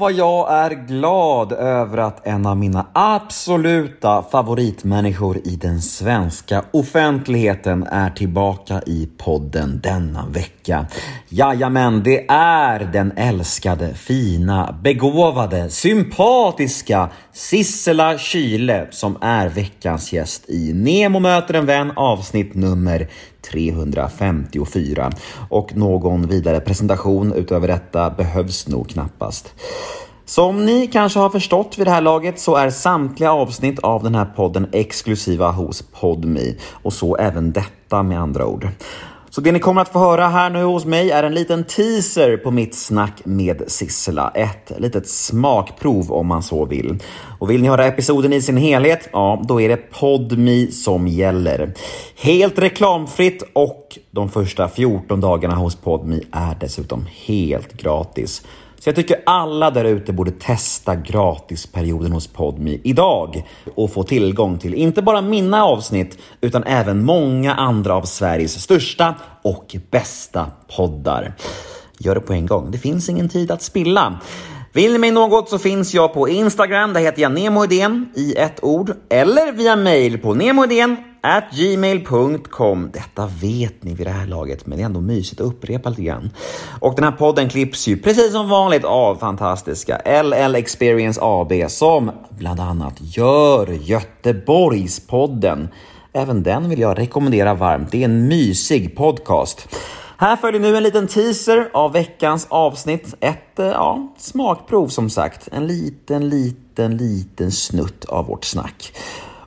vad jag är glad över att en av mina absoluta favoritmänniskor i den svenska offentligheten är tillbaka i podden denna vecka. Jajamän, det är den älskade, fina, begåvade, sympatiska Sissela Kyle som är veckans gäst i Nemo möter en vän avsnitt nummer 354. Och någon vidare presentation utöver detta behövs nog knappast. Som ni kanske har förstått vid det här laget så är samtliga avsnitt av den här podden exklusiva hos Podmi och så även detta med andra ord. Så det ni kommer att få höra här nu hos mig är en liten teaser på mitt snack med Sissela. Ett litet smakprov om man så vill. Och vill ni höra episoden i sin helhet, ja då är det Podmi som gäller. Helt reklamfritt och de första 14 dagarna hos Podmi är dessutom helt gratis. Så jag tycker alla där ute borde testa gratisperioden hos Podmi idag och få tillgång till inte bara mina avsnitt utan även många andra av Sveriges största och bästa poddar. Gör det på en gång, det finns ingen tid att spilla. Vill ni mig något så finns jag på Instagram, där heter jag Nemoidén i ett ord, eller via mail på nemoidén at gmail.com. Detta vet ni vid det här laget, men det är ändå mysigt att upprepa lite grann. Och den här podden klipps ju precis som vanligt av fantastiska LL Experience AB som bland annat gör Göteborgspodden. Även den vill jag rekommendera varmt. Det är en mysig podcast. Här följer nu en liten teaser av veckans avsnitt. Ett eh, ja, smakprov som sagt. En liten, liten, liten snutt av vårt snack.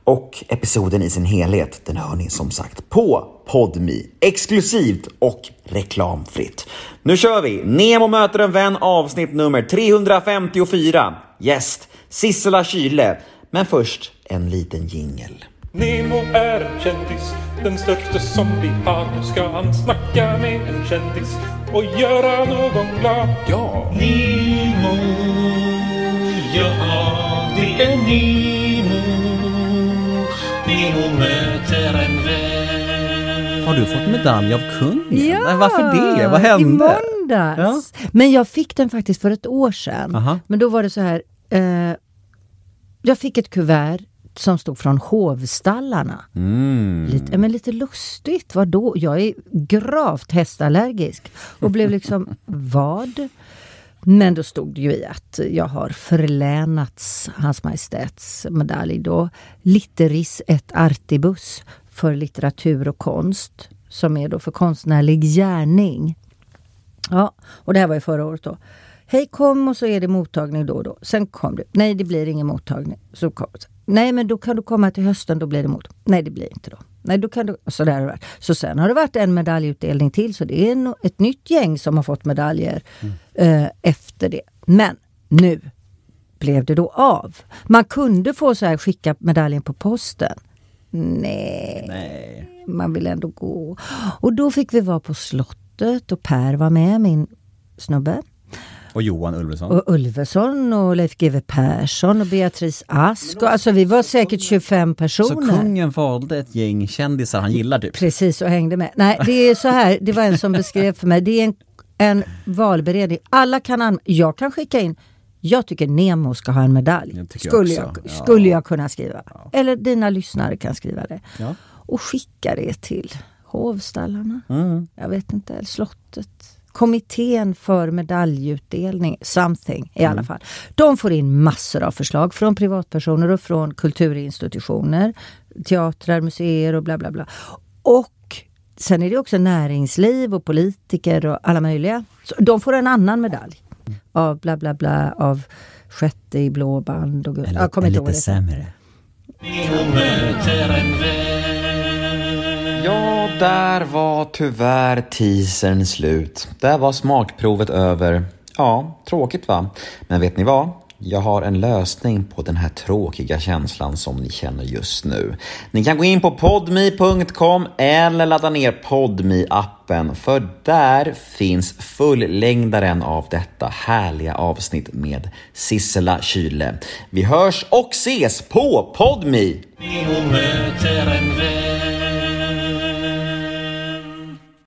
Och episoden i sin helhet, den hör ni som sagt på Podmi. Exklusivt och reklamfritt. Nu kör vi! Nemo möter en vän avsnitt nummer 354. Gäst Sissela Kyle. Men först en liten jingel. Nemo är en kändis, den största som vi har. Nu ska han snacka med en kändis och göra någon glad. Ja! Nemo, ja det är Nemo. Nemo möter en vän. Har du fått medalj av kungen? Ja, Nej, Varför det? Vad I hände? måndags. Men jag fick den faktiskt för ett år sedan. Aha. Men då var det så här. Eh, jag fick ett kuvert som stod från hovstallarna. Mm. Lite, men lite lustigt, vadå? Jag är gravt hästallergisk och blev liksom, vad? Men då stod det ju i att jag har förlänats Hans Majestäts medalj då. Litteris et artibus för litteratur och konst som är då för konstnärlig gärning. Ja, och det här var ju förra året då. Hej kom och så är det mottagning då och då. Sen kom du. Nej, det blir ingen mottagning. Så kom. Nej, men då kan du komma till hösten, då blir det mottagning. Nej, det blir inte då. Nej, då kan du... Så, där har det varit. så sen har det varit en medaljutdelning till, så det är en, ett nytt gäng som har fått medaljer eh, efter det. Men nu blev det då av. Man kunde få så här skicka medaljen på posten. Nej, Nej. man vill ändå gå. Och då fick vi vara på slottet och Per var med, min snubbe. Och Johan Ulveson. Och Ulveson och Leif GW Persson och Beatrice Ask. Och, alltså vi var säkert 25 Så personer. kungen valde ett gäng kändisar han gillar typ? Precis, och hängde med. Nej, det är så här, det var en som beskrev för mig. Det är en, en valberedning. Alla kan anmäla. Jag kan skicka in. Jag tycker Nemo ska ha en medalj. Jag tycker Skulle, jag jag, också. Ja. skulle jag kunna skriva. Eller dina lyssnare kan skriva det. Ja. Och skicka det till hovstallarna. Mm. Jag vet inte, eller slottet. Kommittén för medaljutdelning, something i Mm. alla fall. De får in massor av förslag från privatpersoner och från kulturinstitutioner, teatrar, museer och bla bla bla. Och sen är det också näringsliv och politiker och alla möjliga. Så de får en annan medalj av bla bla bla av sjätte i blå band och jag en inte ihåg lite det. sämre. Ja, där var tyvärr teasern slut. Där var smakprovet över. Ja, tråkigt va? Men vet ni vad? Jag har en lösning på den här tråkiga känslan som ni känner just nu. Ni kan gå in på podme.com eller ladda ner podme appen för där finns fullängdaren av detta härliga avsnitt med Sissela Kyle. Vi hörs och ses på podme!